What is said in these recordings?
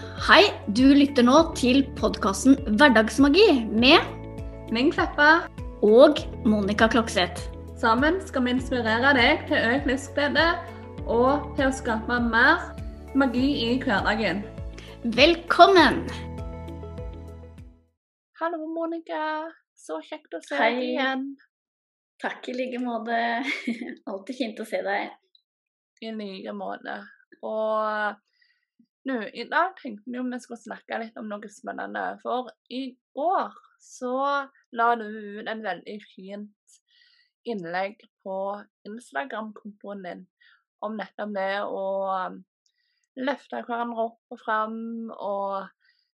Hei, du lytter nå til podkasten Hverdagsmagi med Ming Kleppa. og Monica Klokseth. Sammen skal vi inspirere deg til økt livsglede og til å skape mer magi i hverdagen. Velkommen! Hallo, Monica. Så kjekt å se Hei. deg igjen. Takk i like måte. Alltid fint å se deg. I like måte. Og nå, i dag tenkte vi om vi skulle snakke litt om noe spennende. For i går så la du ut en veldig fint innlegg på Instagram-kontoen din om nettopp det å um, løfte hverandre opp og fram og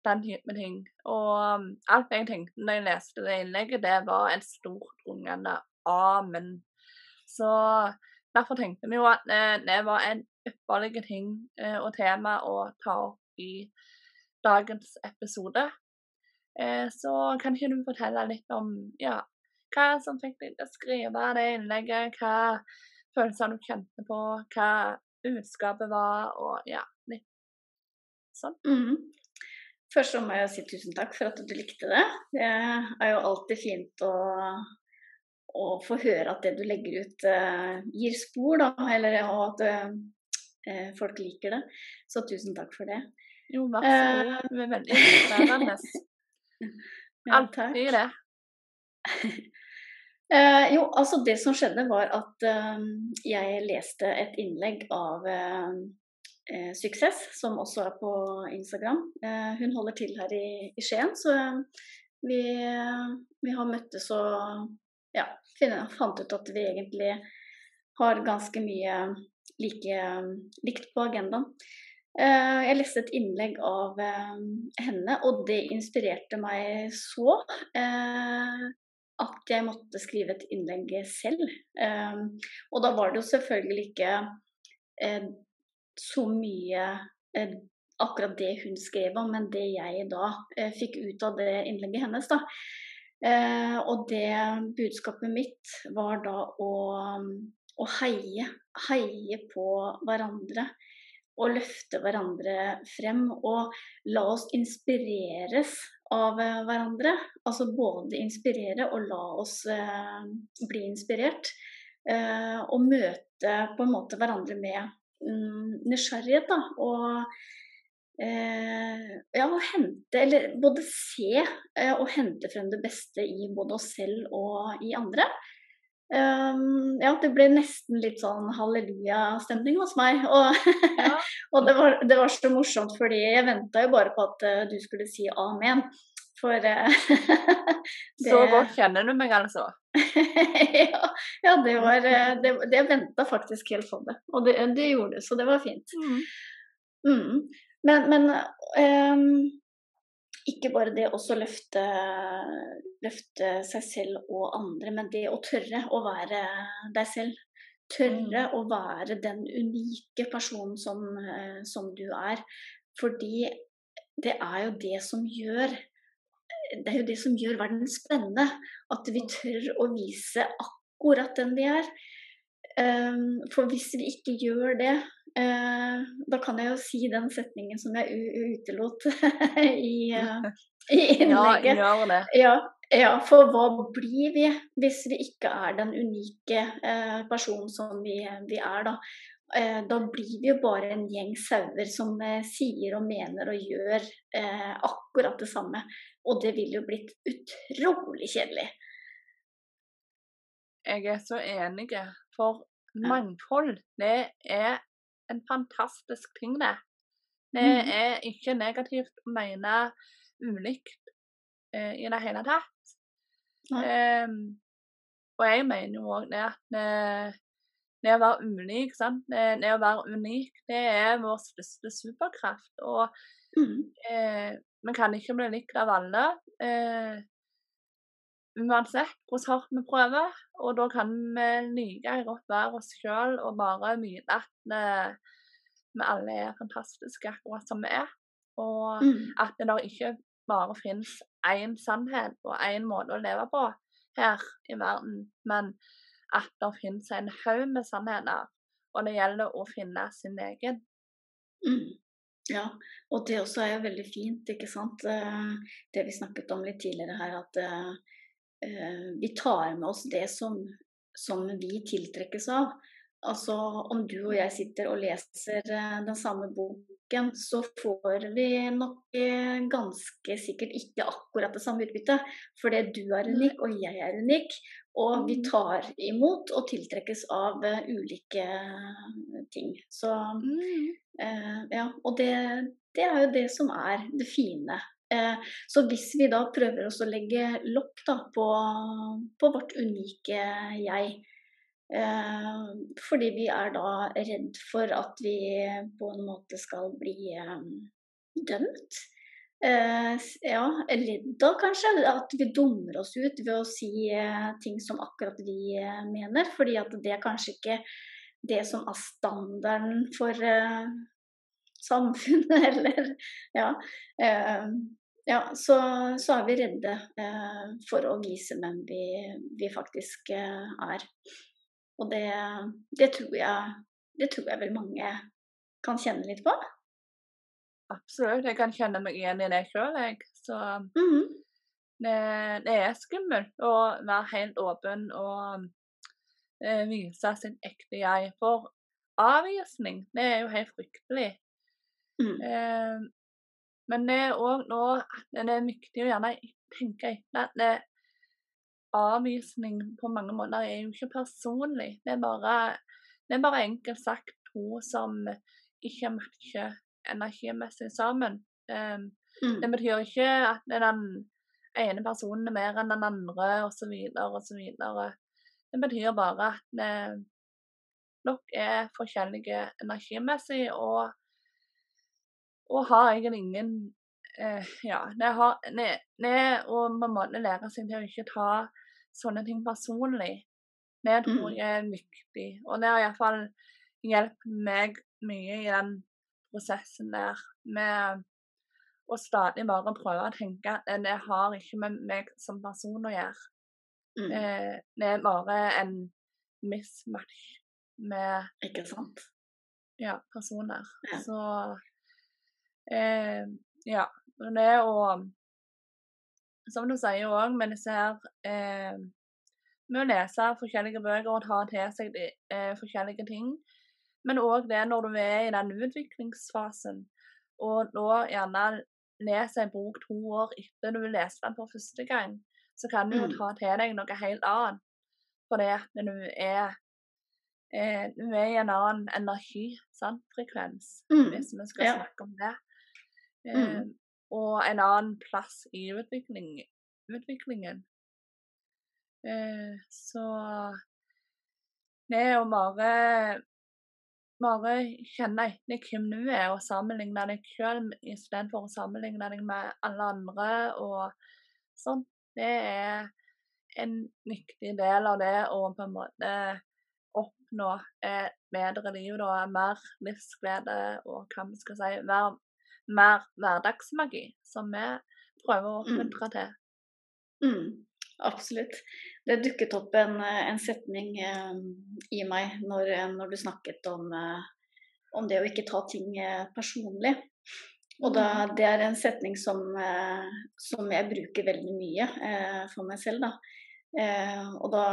den type ting. Og um, alt jeg tenkte når jeg leste det innlegget, det var en stort rungende amen. Så derfor tenkte vi jo at eh, det var en ypperlig ting eh, og tema å ta opp i dagens episode. Eh, så kan ikke du fortelle litt om ja, hva som fikk deg til å skrive det innlegget, hva følelser du kjente på, hva budskapet var, og ja, litt sånn. Mhm. Først må jeg si tusen takk for at du likte det. Det er jo alltid fint å, å få høre at det du legger ut eh, gir spor, da. Eller og at eh, folk liker det. Så tusen takk for det. Jo, vær så god. Du er veldig inspirerende. Alltid det. Uh, jo, altså det som skjedde var at uh, jeg leste et innlegg av uh, eh, Suksess, som også er på Instagram. Eh, hun holder til her i, i Skien, så vi, vi har møttes og ja, fant ut at vi egentlig har ganske mye like, likt på agendaen. Eh, jeg leste et innlegg av eh, henne, og det inspirerte meg så eh, at jeg måtte skrive et innlegg selv. Og da var det jo selvfølgelig ikke så mye akkurat det hun skrev om, men det jeg da fikk ut av det innlegget hennes. da. Eh, og det budskapet mitt var da å, å heie, heie på hverandre. Og løfte hverandre frem. Og la oss inspireres av eh, hverandre. Altså både inspirere og la oss eh, bli inspirert. Eh, og møte på en måte hverandre med mm, nysgjerrighet, da. Og ja, å hente, eller både se eh, og hente frem det beste i både oss selv og i andre. Um, ja, det ble nesten litt sånn halleluja-stemning hos meg. Og, Ja. og det, var, det var så morsomt, fordi jeg venta jo bare på at uh, du skulle si amen. For uh, det, Så godt kjenner du meg, altså. ja, ja, det var eh, det, det Jeg venta faktisk helt på det. Og det, det gjorde du, så det var fint. Mm. Men, men um, ikke bare det også løfte, løfte seg selv og andre, men det å tørre å være deg selv. Tørre å være den unike personen som, som du er. Fordi det er jo det som gjør det er jo det som gjør verden spennende. At vi tør å vise akkurat den vi er. Um, for hvis vi ikke gjør det, eh, da kan jeg jo si den setningen som jeg utelot i, uh, i Ja, innlegget. gjør det. Ja, ja, for hva blir vi hvis vi ikke er den unike eh, personen som vi, vi er, da? Eh, da blir vi jo bare en gjeng sauer som eh, sier og mener og gjør eh, akkurat det samme. Og det ville jo blitt utrolig kjedelig. Jeg er så enig, for Ja. mangfold, det er en fantastisk ting, det. Det Mhm. er ikke negativt å mene ulikt eh, i det hele tatt. Ehm, og jeg mener jo òg det at det, det å være ulik, sant? Det, det å være unik, det er vår største superkraft. Og Mm. eh, vi kan ikke bli likt av alle. Eh, uansett hvor hardt vi prøver. Og da kan vi like godt være oss sjøl og bare vite at vi, vi alle er fantastiske akkurat som vi er. Og Mm. at det da ikke bare finnes én sannhet og én måte å leve på her i verden, men at det finnes en haug med sannheter. Og det gjelder å finne sin egen. Mm. Ja, og det også er jo veldig fint, ikke sant. Eh, det vi snakket om litt tidligere her, at eh, eh, vi tar med oss det som, som vi tiltrekkes av. Altså om du og jeg sitter og leser den samme boken, så får vi nok ganske sikkert ikke akkurat det samme utbyttet. Fordi du er unik, og jeg er unik. Og vi mm. tar imot og tiltrekkes av ulike ting. Så mm. Eh, ja, og det, det, er jo det som er det fine. Eh, så hvis vi da prøver å legge lokk på, på, vårt unike jeg, eh, fordi vi er da redd for at vi på en måte skal bli dømt. ja, ledda kanskje. At vi dummer oss ut ved å si ting som akkurat vi mener. Fordi at det er kanskje ikke det som er standarden for samfunnet, eller Ja. Ja så, så, er vi redde eh, for å vise hvem vi, vi faktisk er. Og det, det, tror jeg, det tror jeg vel mange kan kjenne litt på. Absolutt. Jeg kan kjenne meg igjen i det sjøl, jeg. Så mm -hmm. det, det, er skummelt å være helt åpen og eh, vise sin ekte jeg. For avvisning, det er jo helt fryktelig. Mm. Eh, men det er òg nå det er viktig å gjerne tenke etter at det, avvisning på mange måter er jo ikke personlig. Det er bare, det er bare enkelt sagt to som ikke matcher energimessig sammen. Um, mm. Det betyr ikke at den ene personen er mer enn den andre, osv., osv. Det betyr bare at dere er forskjellige energimessig og, og har egentlig ingen eh, Ja, det har det å på en måte lære seg til å ikke ta sånne ting personlig, det tror mm. jeg er viktig. Og det har iallfall hjulpet meg mye i den prosessen der med å stadig bare prøve å tenke at det har ikke med meg som person å gjøre. Mm. Eh, det er bare en mismatch med Ikke sant? Ja, personer. Ja. Så eh, ja. Det å Som du sier òg med disse her eh, Med å lese forskjellige bøker og ta til seg de, eh, forskjellige ting. Men òg det når du er i den utviklingsfasen, og da gjerne leser en bok to år etter du leste den for første gang så kan du jo mm. ta til deg noe helt annet. Fordi at du er eh, du er i en annen energi, sant, frekvens, mm. hvis vi skal ja. snakke om det. Mm. Eh, mm. Og en annen plass i utvikling, utviklingen. Eh, så det og Mare bare kjenne etter hvem du er, og sammenligne deg sjøl istedenfor å sammenligne deg med alle andre og sånn. Det er en viktig del av det å på en måte oppnå et bedre liv, da, mer livsglede og hva vi skal si, mer, mer hverdagsmagi, som vi prøver å mm. oppmuntre mm. til. Mm, absolutt. Det dukket opp en, en setning eh, i meg når, når, du snakket om, eh, om det å ikke ta ting eh, personlig. Og da, mm. det er en setning som, eh, som jeg bruker veldig mye eh, for meg selv, da. Eh, og da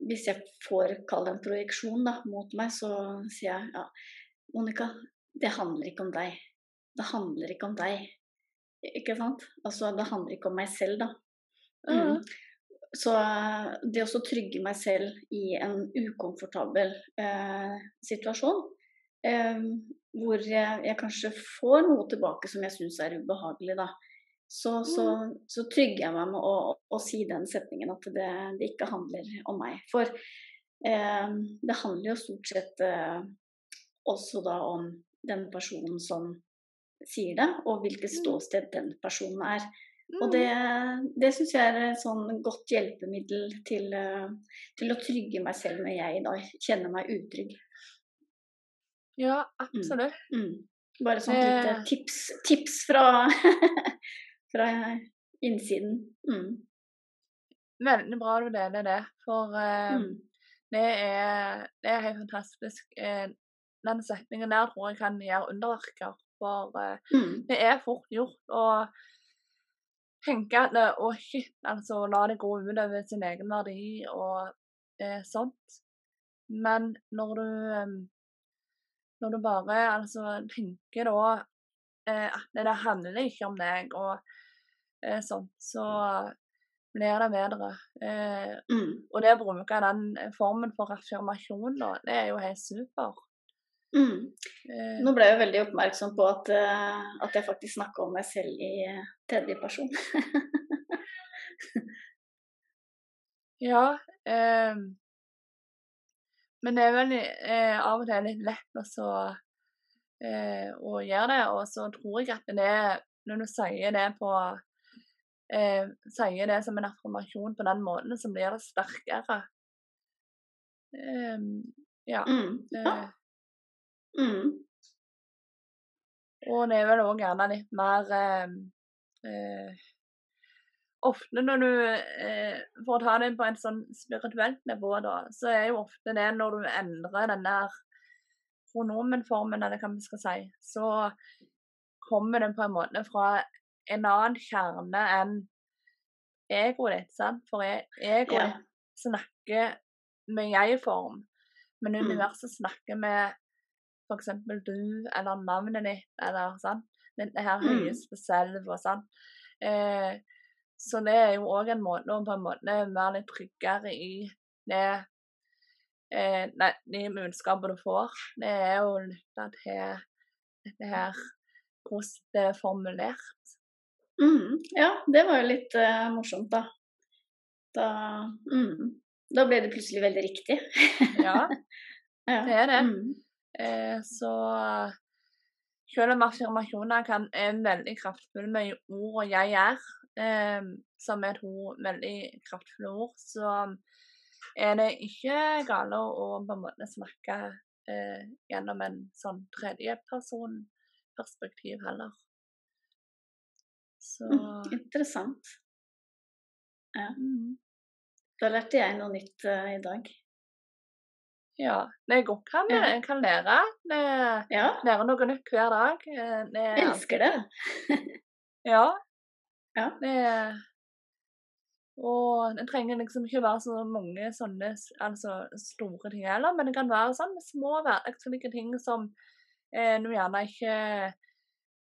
Hvis jeg får kalle det en projeksjon da, mot meg, så sier jeg ja, Monica, det handler ikke om deg. Det handler ikke om deg. Ikke sant? Altså, det handler ikke om meg selv, da. Mm. Så det å trygge meg selv i en ukomfortabel eh, situasjon, eh, hvor jeg, jeg, kanskje får noe tilbake som jeg syns er ubehagelig, da. Så, så, mm. så, trygger jeg meg med å, å, å si den setningen at det, det, ikke handler om meg. For eh, det handler jo stort sett eh, også da om den personen som sier det, og hvilket mm. ståsted den personen er. Og det, mm. det syns jeg er et sånn godt hjelpemiddel til, eh, til, å trygge meg selv når jeg da kjenner meg utrygg. Ja, mm. absolutt. Mm. Mm. Bare sånn lite tips, tips fra, fra innsiden. Mm. Veldig bra du deler det, for uh, det, er, det, er, helt fantastisk. Uh, den setningen der tror jeg kan gjøre underverker. For eh, Mm. det er fort gjort å tenke at eh, å, shit, altså la det gå utover sin egen verdi og eh, sånt. Men når du Når du bare altså tenker da eh, at det handler ikke om deg og eh, sånt, så blir det bedre. Eh, Mm. og det å bruke den formen for affirmasjon, da, det er jo helt super. Mm. Eh, Nå ble jeg veldig oppmerksom på at, eh, at jeg faktisk snakka om meg selv i eh, tredje person. Ja. Eh, men det er vel eh, av og til litt lett også, eh, å gjøre det. Og så tror jeg at det er når du sier det på eh, Sier det som en affirmasjon på den måten, så blir det sterkere. Ja. Mm. Ja. Mm. Og det er vel òg gjerne litt mer eh, eh, Ofte når du eh, For å ta det på en sånn spirituelt nivå, da, så er jo ofte det når du endrer den der pronomenformen, eller hva vi skal si, så kommer den på en måte fra en annen kjerne enn egoet ditt, sant? For e- egoet yeah. snakker med jeg-form, men Mm. universet snakker med f.eks. du, eller navnet ditt, eller sånn. Dette her høyes høyeste selv og sånn. Eh, så det er jo òg en måte å på en måte være litt tryggere i det eh, Nei, de budskapene du får. Det er jo lytta til dette her hvordan det er formulert. Mm. Ja, det var jo litt uh, morsomt, da. Da, mm. da ble det plutselig veldig riktig. Ja, Ja. det er det. Mm. Eh, så selv om affirmasjoner kan er veldig kraftfulle med ord og 'jeg er', eh, som er to veldig kraftfulle ord, så er det ikke galt å på en måte snakke eh, gjennom en sånn tredjepersonperspektiv heller. Så Mm. Interessant. mm, Da lærte jeg noe nytt uh, i dag. Ja. Er godt kan, jeg kan lære. Det, Ja, lære noe nytt hver dag. Eh, jeg elsker det. Ja. Ja. Det og det trenger liksom ikke være så mange sånne altså store ting heller, men det kan være sånne små hverdagslige ting som eh, du gjerne ikke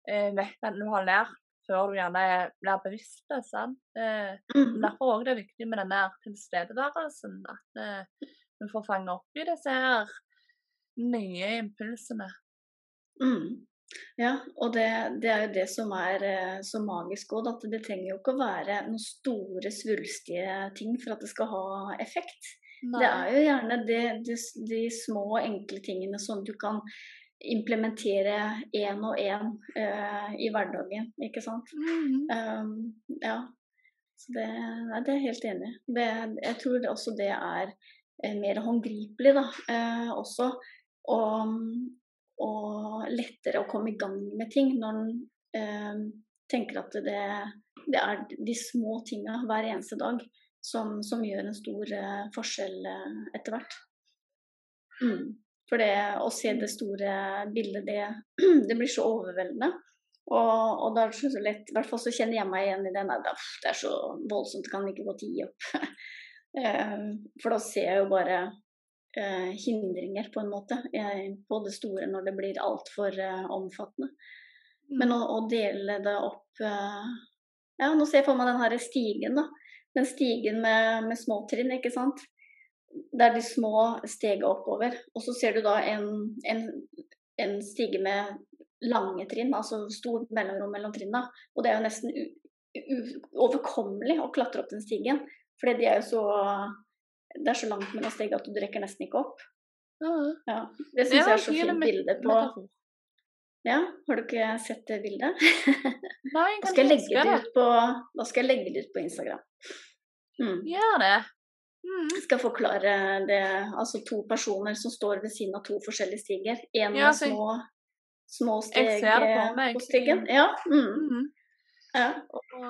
eh, vet at du har lært før du gjerne er- blir bevisst det. sant? Eh, Mm. derfor er det viktig med den der tilstedeværelsen. At eh, du får fange opp i disse her nye impulsene. Mm. Ja, og det, det er jo det som er eh, så magisk òg, at det trenger jo ikke å være noen store, svulstige ting for at det skal ha effekt. Det er jo gjerne de, de, de små, enkle tingene som du kan implementere én og én uh, i hverdagen, ikke sant. Mhm. Um, ja. Så det, nei, det er jeg helt enig i. Jeg tror det også det er eh, mer håndgripelig da, eh, også. Og, og lettere å komme i gang med ting når en eh, tenker at det, det er de små tinga hver eneste dag som, som gjør en stor eh, forskjell eh, etter hvert. Mm. For det å se det store bildet, det, det blir så overveldende. Og, og da er det så lett, i hvert fall så kjenner jeg meg igjen i det. Nei, Det er så voldsomt, det kan ikke gå til å gi opp. Eh, For da ser jeg jo bare eh, hindringer, på en måte, eh, på det store når det blir altfor omfattende. Men å, å dele det opp Ja, nå ser jeg for meg den her stigen, da. Den stigen med, med små trinn, ikke sant. Det er de små stegene oppover. Og så ser du da en, en, en stige med lange trinn, altså stort mellomrom mellom trinna. Og det er jo nesten u, uoverkommelig å klatre opp den stigen. Fordi de er jo så Det er så langt mellom steg at du rekker nesten ikke opp. Ja. Ja, det syns jeg er så fint bilde på. Ja, har du ikke sett det bildet? Nei, Da kan skal jeg legge det ut på, da skal jeg legge det ut på Instagram. Mm. Gjør det. Mm. Skal forklare det. Altså to personer som står ved siden av to forskjellige stiger. Ja, med så- små, små steg på eh, på stigen. Ja, mm. Mm. ja. Og,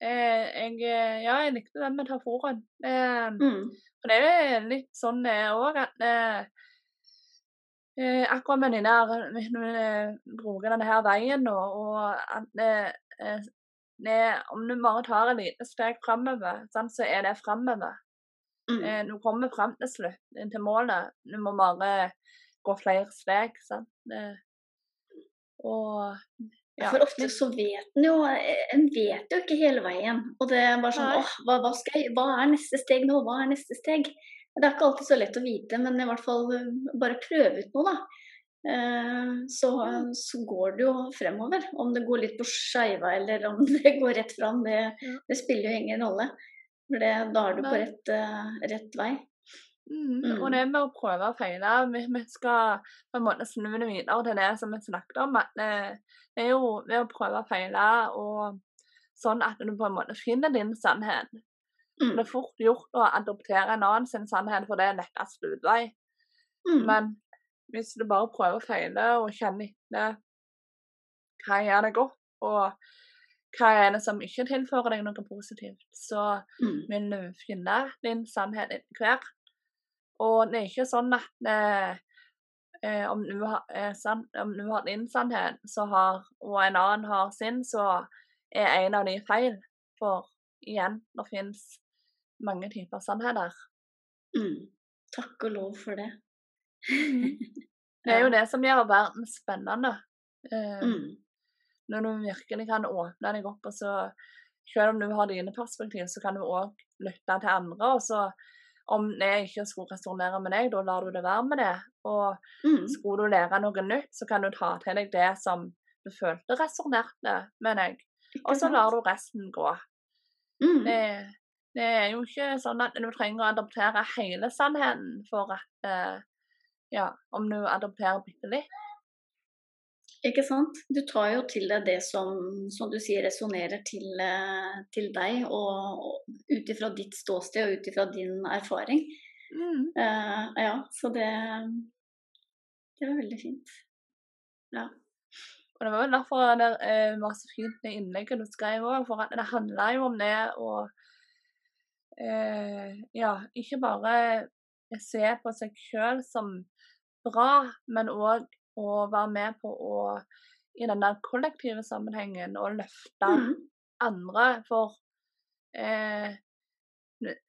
jeg, eh, ja, jeg likte den metaforen. Eh, Mm. for det er litt sånn òg, at eh, eh, akkurat med denne hvis vi eh, bruker denne her veien nå, og at det, eh, om du bare tar et lite steg framover, så er det framover. Mm. Eh, du kommer fram til slutt, til målet. Du må bare gå flere steg. Sant? Og ja. For ofte så vet en jo En vet jo ikke hele veien. Og det er bare sånn åh, hva, hva, jeg, hva er neste steg nå? Hva er neste steg? Det er ikke alltid så lett å vite, men i hvert fall eh, bare prøve ut noe, da. Eh, Så, så går det jo fremover. Om det går litt på skeiva eller om det går rett fram, det, det spiller jo ingen rolle. For det, da er du på rett, eh, rett vei. Mm, Mm. Og det med å prøve og feile Vi, vi skal på en måte snu det videre til det som vi snakket om. at det, det er jo ved å prøve og feile og sånn at du på en måte finner din sannhet. Mm. Det er fort gjort å adoptere en annen sin sannhet, for det er lettest utvei. Mm. Men hvis du bare prøver å feile og kjenner etter hva gjør det godt, og hva er det som ikke tilfører deg noe positivt, så Mm. vil du finne din sannhet etter hvert. Og det er ikke sånn at eh, eh, om, du har, eh, har din sannhet, så har, og en annen har sin, så er en av de feil. For igjen, det finnes mange typer sannheter. Mm. Takk og lov for det. Det er jo det som gjør verden spennende. Eh, Mm. Når du virkelig kan åpne deg opp, og så selv om du har dine perspektiv, så kan du òg lytte til andre. Og så om det ikke skulle resonnere med deg, da lar du det være med det. Og Mm. skulle du lære noe nytt, så kan du ta til deg det som du følte resonnerte med deg. Og så lar du resten gå. Mm. Det, det er jo ikke sånn at du trenger å adoptere hele sannheten for at eh, Ja, om du adopterer bitte litt. Ikke sant? Du tar jo til deg det som, som du sier resonnerer til, eh, til deg, og, og ut ifra ditt ståsted og ut ifra din erfaring. Mm. Uh, ja, så det Det var veldig fint. Ja. Og det var vel derfor det eh, var så fint det innlegget du skrev òg, for det handler jo om det å uh, Ja, ikke bare se på seg sjøl som bra, men òg å være med på å i den der kollektive sammenhengen og løfte Mm. andre. For eh,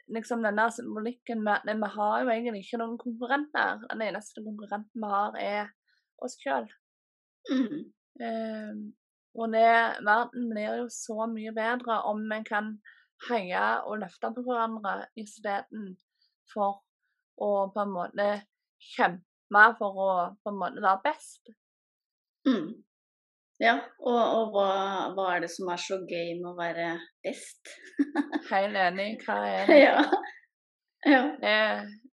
liksom den der symbolikken med at vi har jo egentlig ikke noen konkurrenter. Den eneste konkurrenten vi har, er oss sjøl. Mm. Eh, og det, verden blir jo så mye bedre om vi kan heie og løfte på hverandre istedenfor å på en måte kjempe for å på en måte være best. Mm. Ja, og, og hva, hva er det som er så gøy med å være best? Helt enig. Hva er det? ja. ja. Det,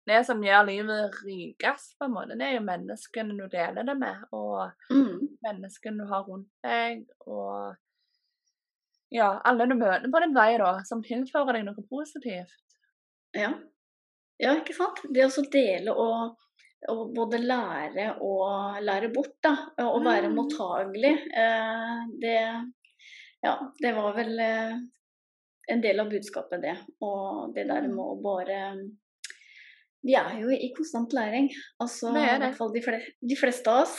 det som gjør livet rikest, på en måte, det er jo menneskene du deler det med, og Mm. menneskene du har rundt deg, og ja, alle du møter på din vei, da, som tilfører deg noe positivt. Ja. ja, ikke sant? Det å så dele og, og både lære og lære bort, da. Og være Mm. mottagelig. Eh, det Ja, det var vel eh, en del av budskapet, det. Og det der Mm. med å bare Vi er jo i konstant læring. Altså Det er i hvert fall de, fle de fleste av oss.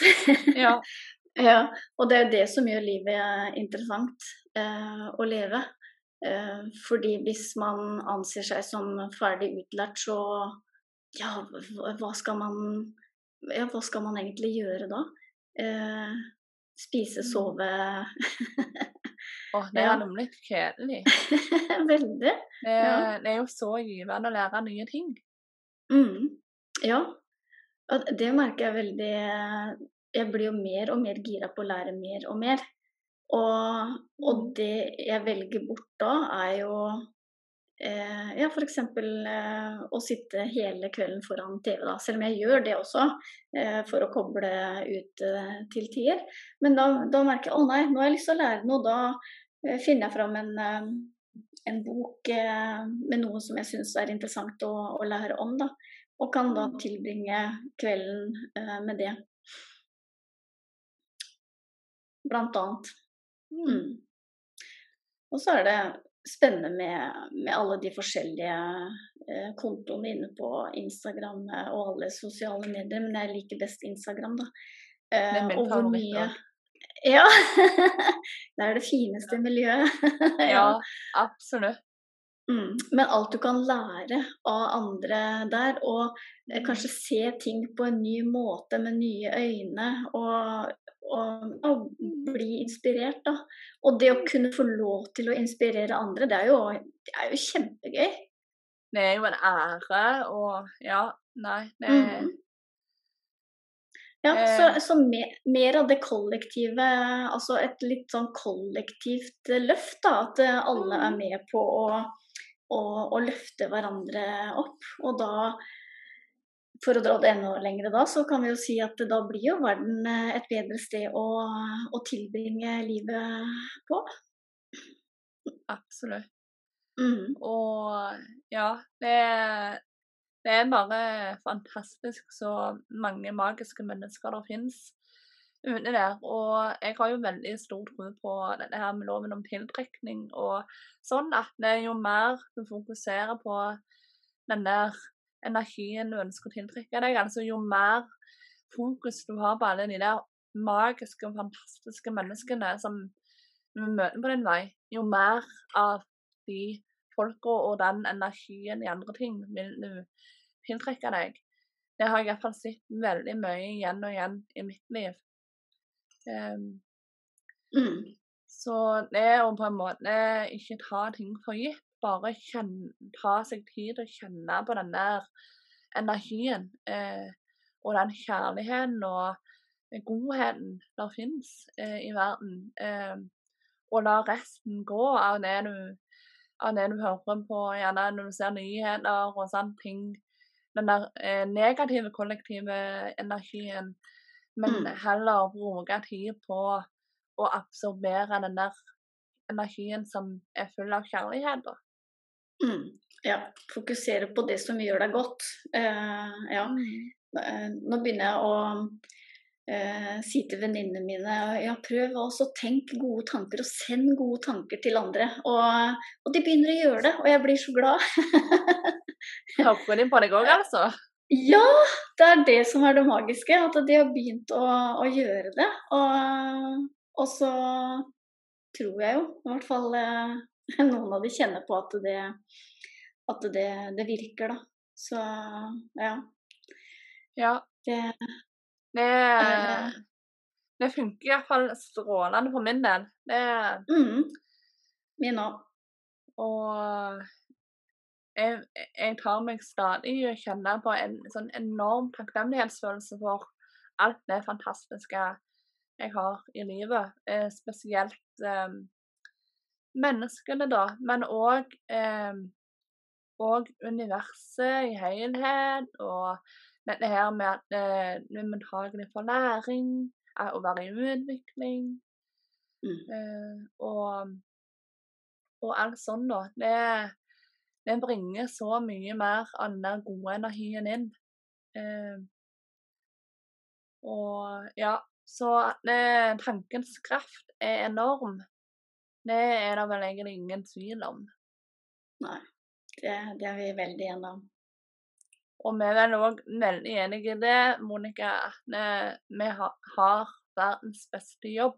Ja. Ja, og det er jo det som gjør livet interessant eh, å leve. Eh, fordi hvis man anser seg som ferdig utlært, så ja, hva, skal man Ja, hva skal man egentlig gjøre da? Eh, spise, Mm. sove Åh, det er nemlig kjedelig. Veldig. Det, Ja. det er jo så givende å lære nye ting. Mm. Ja. Og det merker jeg veldig Jeg blir jo mer og mer gira på å lære mer og mer. Og, og Mm. det jeg velger bort da, er jo eh, ja, f.eks. Eh, å sitte hele kvelden foran TV, da. Selv om jeg gjør det også, eh, for å koble ut eh, til tider. Men da, da merker jeg å nei, nå har jeg lyst til å lære noe. Da eh, finner jeg fram en, eh, en bok eh, med noe som jeg syns er interessant å, å lære om. da. Og kan da tilbringe kvelden eh, med det. Blant annet. Mm. Mm. Og så er det spennende med, med alle de forskjellige eh, kontoene inne på Instagram eh, og alle sosiale medier, men jeg liker best Instagram, da. Eh, og hvor mye. Ja! Det er det fineste miljøet. Ja, absolutt. Mm. Men alt du kan lære av andre der, og eh, kanskje se ting på en ny måte med nye øyne, og, og, og bli inspirert, da. Og det å kunne få lov til å inspirere andre, det er jo, det er jo kjempegøy. Det er jo en ære og Ja, nei, det Mhm. Ja, så, Eh. så mer, mer av det kollektive, altså et litt sånn kollektivt eh, løft, da. At eh, alle er Mm. med på å, å, å løfte hverandre opp. Og da, for å dra det enda lenger da, så kan vi jo si at da blir jo verden eh, et bedre sted å, å tilbringe livet på. absolutt. Mm. Og ja, det, det er bare fantastisk så mange magiske mennesker der finnes ute der. Og jeg har jo veldig stor tro på dette her med loven om tiltrekning og sånn at det er jo mer du fokuserer på den der energien du ønsker å tiltrekke deg, altså jo mer fokus du har på alle de der magiske og fantastiske menneskene som du møter på din vei, jo mer av de folka og den energien i andre ting vil du tiltrekke deg. Det har jeg iallfall sett veldig mye igjen og igjen i mitt liv. Um, Mm. Så det å på en måte ikke ta ting for gitt, bare kjenne, ta seg tid til å kjenne på den der energien eh, og den kjærligheten og godheten der finnes eh, i verden, eh, og la resten gå av det du av det du hører på, gjerne når du ser nyheter og sånne ting. Den der eh, negative kollektive energien. Men Mm. heller bruke tid på å absorbere den der energien som er full av kjærlighet. Da. Mm. Ja, fokusere på det som gjør deg godt. Uh, ja. Eh, Nå begynner jeg å eh, si til venninnene mine ja, prøv også tenke gode tanker, og send gode tanker til andre. Og, og de begynner å gjøre det, og jeg blir så glad. Hører de på deg òg, altså? ja, det er det som er det magiske, at de har begynt å, å gjøre det. Og, og så tror jeg jo, i hvert fall eh, noen av de kjenner på at det, at det, det virker, da. Så ja. Ja. Det, Det, Eh. det funker iallfall strålende for min del. Det, mm, min òg. og jeg, jeg tar meg stadig i å kjenne på en sånn enorm takknemlighetsfølelse for alt det fantastiske jeg har i livet. Eh, spesielt eh, menneskene, da, men òg eh, og universet i helhet, og dette her med at eh, du er mottagelig for læring, eh, å være i utvikling, Mm. eh, og, og alt sånn, da. Det, det bringer så mye mer av den gode energien inn. Eh, og ja, så eh, tankens kraft er enorm. Det er det vel egentlig ingen tvil om. Nei, det, det er vi veldig enige om. Og vi er vel òg veldig enige i det, Monica, at eh, vi har verdens beste jobb.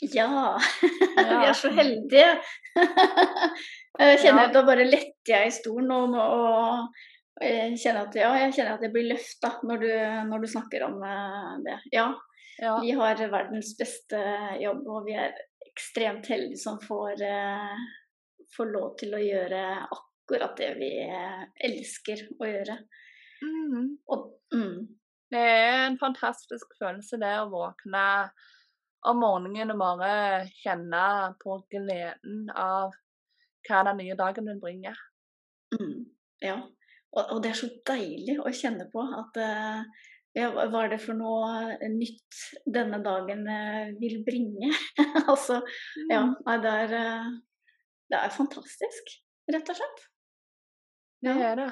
Ja! vi er så heldige! jeg kjenner Ja. da bare letter jeg i stolen og, og, og jeg kjenner at, ja, jeg kjenner at jeg blir løfta når, du- når du snakker om eh, det. Ja, Ja, vi har verdens beste jobb, og vi er ekstremt heldige som får, eh, får lov til å gjøre akkurat det vi eh, elsker å gjøre. Mm. Og, mm, Det er en fantastisk følelse det å våkne om morgenen og bare kjenne på gleden av hva den nye dagen vil bringe. Mm, ja, og, og det er så deilig å kjenne på at eh, ja, hva er det for noe nytt denne dagen eh, vil bringe? altså, ja, Mm. det er, eh, det er fantastisk, rett og slett. Det er det.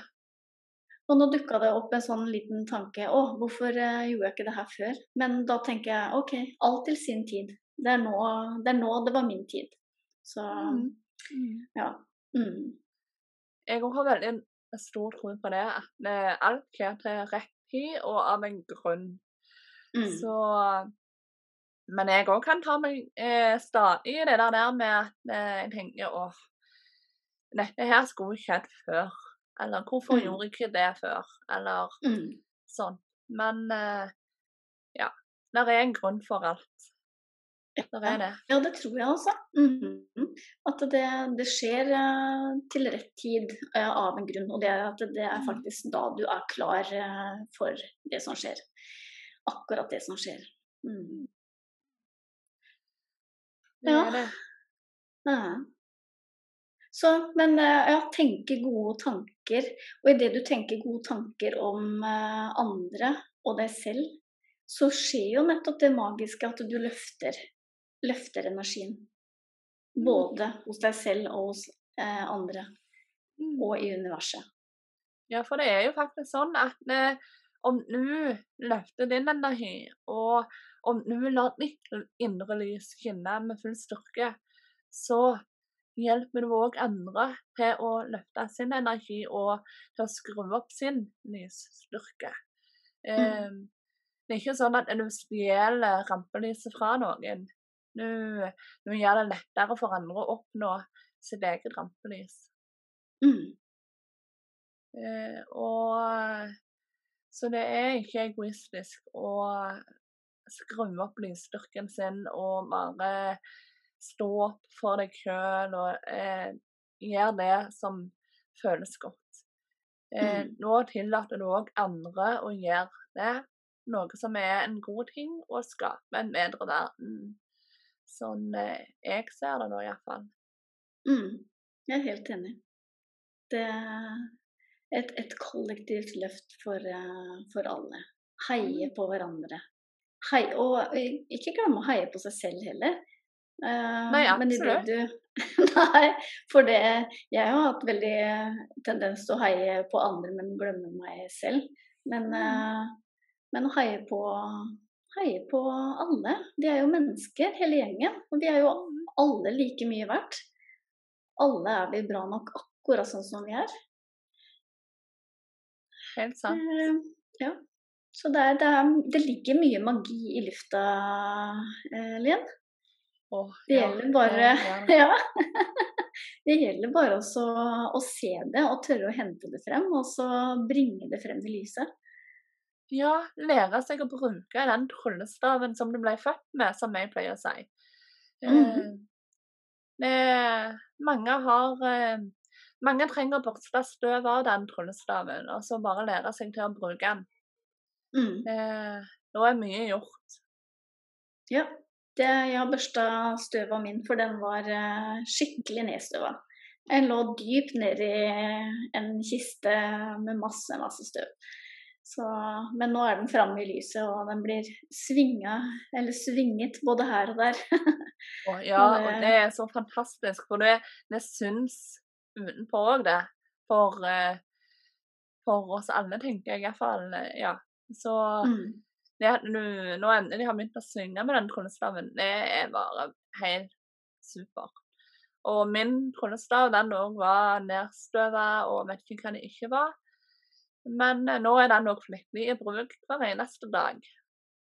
Og nå dukka det opp en sånn liten tanke å, hvorfor eh, gjorde jeg ikke det her før? Men da tenker jeg OK, alt til sin tid. Det er nå det, er nå det var min tid. Så Mm. Mm. ja. Mm. Jeg har veldig stor tro på det, at eh, alt skjer til rett tid og av en grunn. Mm. Så Men jeg òg kan ta meg eh, stadig i det der der med at eh, jeg tenker åh, dette her skulle skjedd før. Eller hvorfor Mm. gjorde jeg ikke det før? Eller Mm. sånn. Men eh, ja. Det er en grunn for alt. Er det. Ja, det tror jeg altså. Mhm. At det, det skjer uh, til rett tid uh, av en grunn. Og det er at det er Mm. faktisk da du er klar uh, for det som skjer. Akkurat det som skjer. Mm. Det Ja. det. Ja. Så, men ja, tenke gode tanker. Og idet du tenker gode tanker om andre og deg selv, så skjer jo nettopp det magiske at du løfter, løfter energien. Både hos deg selv og hos eh, andre, Mm. og i universet. Ja, for det er jo faktisk sånn at eh, om du løfter din energi, og om du lar ditt indre lys skinne med full styrke, så hjelper du òg andre til å løfte sin energi og til å skru opp sin lysstyrke. Eh, det er ikke sånn at du stjeler rampelyset fra noen. Du, nå gjør det lettere for andre å oppnå sitt eget rampelys. Mm. Eh, og så det er ikke egoistisk å skru opp lysstyrken sin og bare stå opp for deg sjøl og eh, gjøre det som føles godt. Eh, Mm. Nå tillater du òg andre å gjøre det, noe som er en god ting, og skape en bedre verden. Sånn eh, jeg ser det nå, iallfall. Mm. Jeg er helt enig. Det er et, et kollektivt løft for, eh, for alle. Heie på hverandre. Hei, og eh, ikke glemme å heie på seg selv heller. Uh, Nei, absolutt. du Nei, for det Jeg har hatt veldig tendens til å heie på andre, men glemme meg selv. Men, Mm. eh, men å heie på Heie på alle. De er jo mennesker, hele gjengen. Og vi er jo alle like mye verdt. Alle er vi bra nok akkurat sånn som vi er. Helt sant. Eh, Ja. Så det, er, det, er, det ligger mye magi i lufta, eh, Lien. Oh, Det ja, gjelder bare det. Ja. Det gjelder bare også å se det og tørre å hente det frem, og så bringe det frem i lyset. Ja, lære seg å bruke den tryllestaven som du ble født med, som jeg pleier å si. Eh, Mhm. det, mange har eh, Mange trenger å børste støv av den tryllestaven, og så bare lære seg til å bruke den. Mm. Eh, da er mye gjort. Ja. Det, jeg har børsta støv av min, for den var eh, skikkelig nedstøva. Jeg lå dypt nedi en kiste med masse, masse støv. Så, men nå er den framme i lyset, og den blir svinga, eller svinget både her og der. Ja, Og det- er så fantastisk, for det, det syns utenpå òg, det. For, eh, for oss alle, tenker jeg iallfall. Ja. Så Mm. det at du nå endelig har begynt å synge med den tryllestaven, det er bare helt super. Og min tryllestav den òg var nedstøva og vet ikke hva det ikke var. Men eh, nå er den òg flittig i bruk hver eneste dag.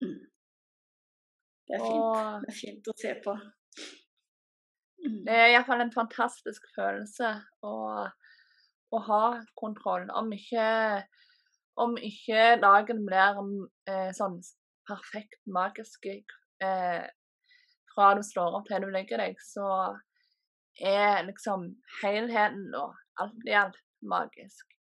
Mm. Det er fint. Og Det er fint å se på. Mm. det er iallfall en fantastisk følelse å, å ha kontroll. Om ikke, om ikke dagen blir eh, sånn perfekt magisk eh, fra du slår opp til du legger deg, så er liksom helheten og alt i alt magisk.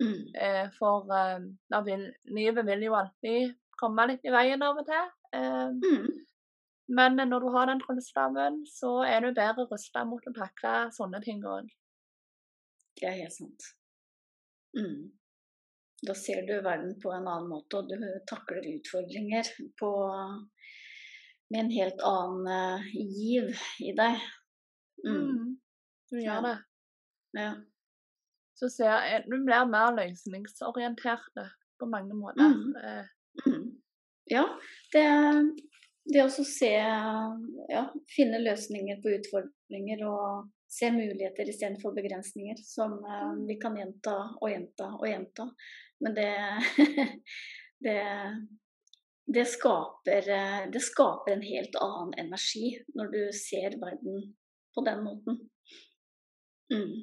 Mm. Eh, for eh, vil, livet vil jo alltid komme litt i veien av og til. Eh, Mm. men når du har den tryllestaven, så er du bedre rusta mot å takle sånne ting òg. Det er helt sant. Mm. Da ser du verden på en annen måte, og du takler utfordringer på, med en helt annen eh, giv i deg. Mm. Du Ja. gjør det. Ja. Så ser jeg, du blir mer løsningsorientert på mange måter. Mm. Eh, Mm. Ja, det, det å se Ja, finne løsninger på utfordringer og se muligheter istedenfor begrensninger, som eh, vi kan gjenta og gjenta og gjenta. Men det, det, det, skaper, eh, det skaper en helt annen energi når du ser verden på den måten. Mm.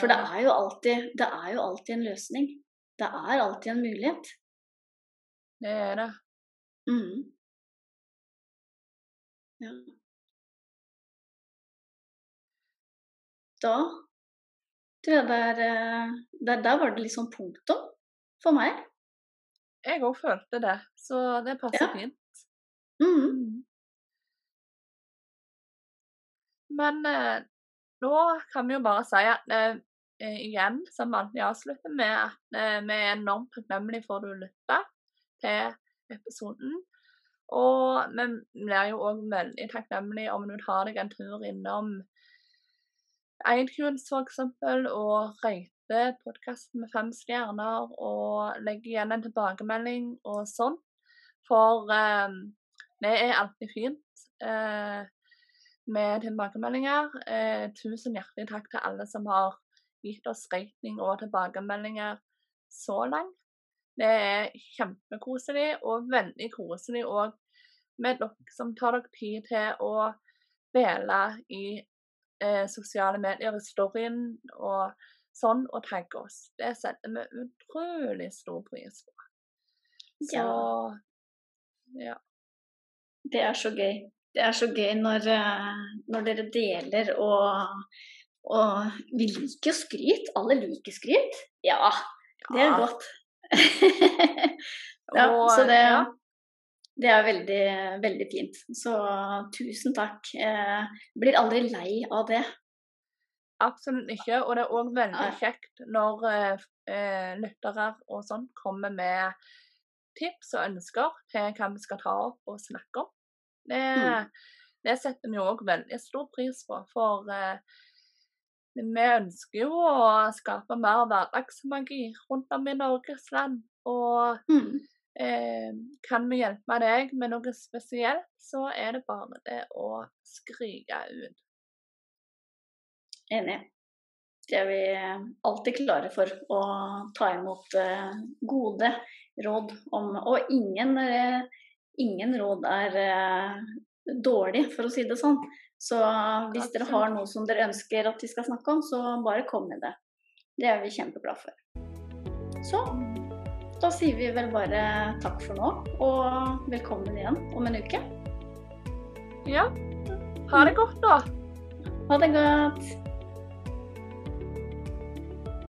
For det er, jo alltid, det er jo alltid en løsning. Det er alltid en mulighet. Det er det. Mm. Ja. Da tror jeg det er eh, Der, der var det sånn punktum for meg. Jeg òg følte det, så det passer ja. fint. Mm. mm. Men eh, nå kan vi jo bare si at eh, igjen, som alltid avslutter med, at eh, vi er enormt takknemlige for at du lytter til episoden. Og vi blir jo òg veldig takknemlige om du tar deg en tur innom iTunes f.eks. og røyter podkasten med fem stjerner og legger igjen en tilbakemelding og sånn. For eh, det er alltid fint eh, med tilbakemeldinger. Eh, tusen hjertelig takk til alle som har gitt oss rating og tilbakemeldinger så langt. Det er kjempekoselig, og veldig koselig òg med dere som tar dere tid til å dele i eh, sosiale medier storyen og sånn, og tagge oss. Det setter vi utrolig stor pris på. Så ja. Det er så gøy. Det er så gøy når, eh, når dere deler og, og Vi liker skryt. Alle liker skryt. Ja, det er ja. godt. ja, så det, det er veldig, veldig fint. Så tusen takk. Jeg blir aldri lei av det. Absolutt ikke. Og det er òg veldig kjekt når eh, lyttere og sånn kommer med tips og ønsker til hva vi skal ta opp og snakke om. Det, mm. det setter vi òg veldig stor pris på. For eh, vi ønsker jo å skape mer hverdagsmagi rundt om i Norges land. Og mm. eh, kan vi hjelpe deg med noe spesielt, så er det bare det å skrike ut. Enig. Det er vi alltid klare for å ta imot eh, gode råd om Og ingen, eh, ingen råd er eh, dårlig, for å si det sånn. Så hvis dere har noe som dere ønsker at vi skal snakke om, så bare kom med det. Det er vi kjempeglade for. Så da sier vi vel bare takk for nå, og velkommen igjen om en uke. Ja. Ha det godt, da. Ha det godt.